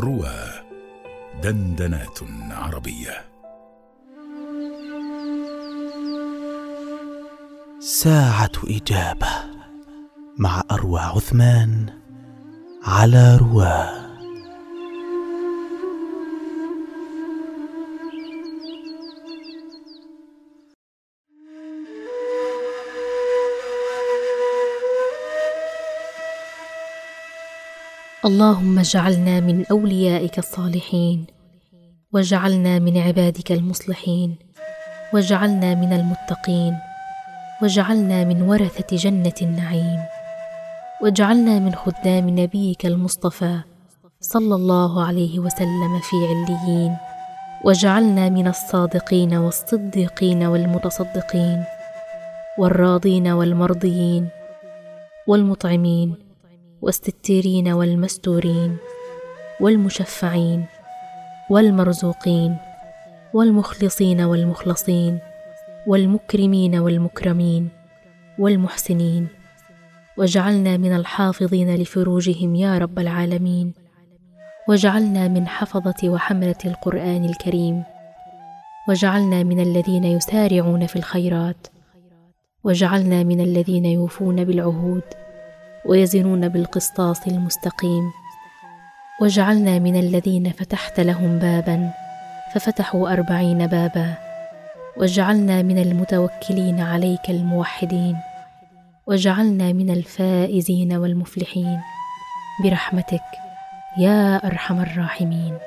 روى دندنات عربية. ساعة إجابة مع أروى عثمان على رواه اللهم اجعلنا من أوليائك الصالحين واجعلنا من عبادك المصلحين واجعلنا من المتقين واجعلنا من ورثة جنة النعيم واجعلنا من خدام نبيك المصطفى صلى الله عليه وسلم في عليين واجعلنا من الصادقين والصديقين والمتصدقين والراضين والمرضيين والمطعمين والستيرين والمستورين والمشفعين والمرزوقين والمخلصين والمخلصين والمكرمين والمكرمين والمحسنين. واجعلنا من الحافظين لفروجهم يا رب العالمين. واجعلنا من حفظة وحملة القرآن الكريم. واجعلنا من الذين يسارعون في الخيرات. واجعلنا من الذين يوفون بالعهود. ويزنون بالقسطاس المستقيم. واجعلنا من الذين فتحت لهم بابا ففتحوا أربعين بابا. واجعلنا من المتوكلين عليك الموحدين. واجعلنا من الفائزين والمفلحين. برحمتك يا أرحم الراحمين.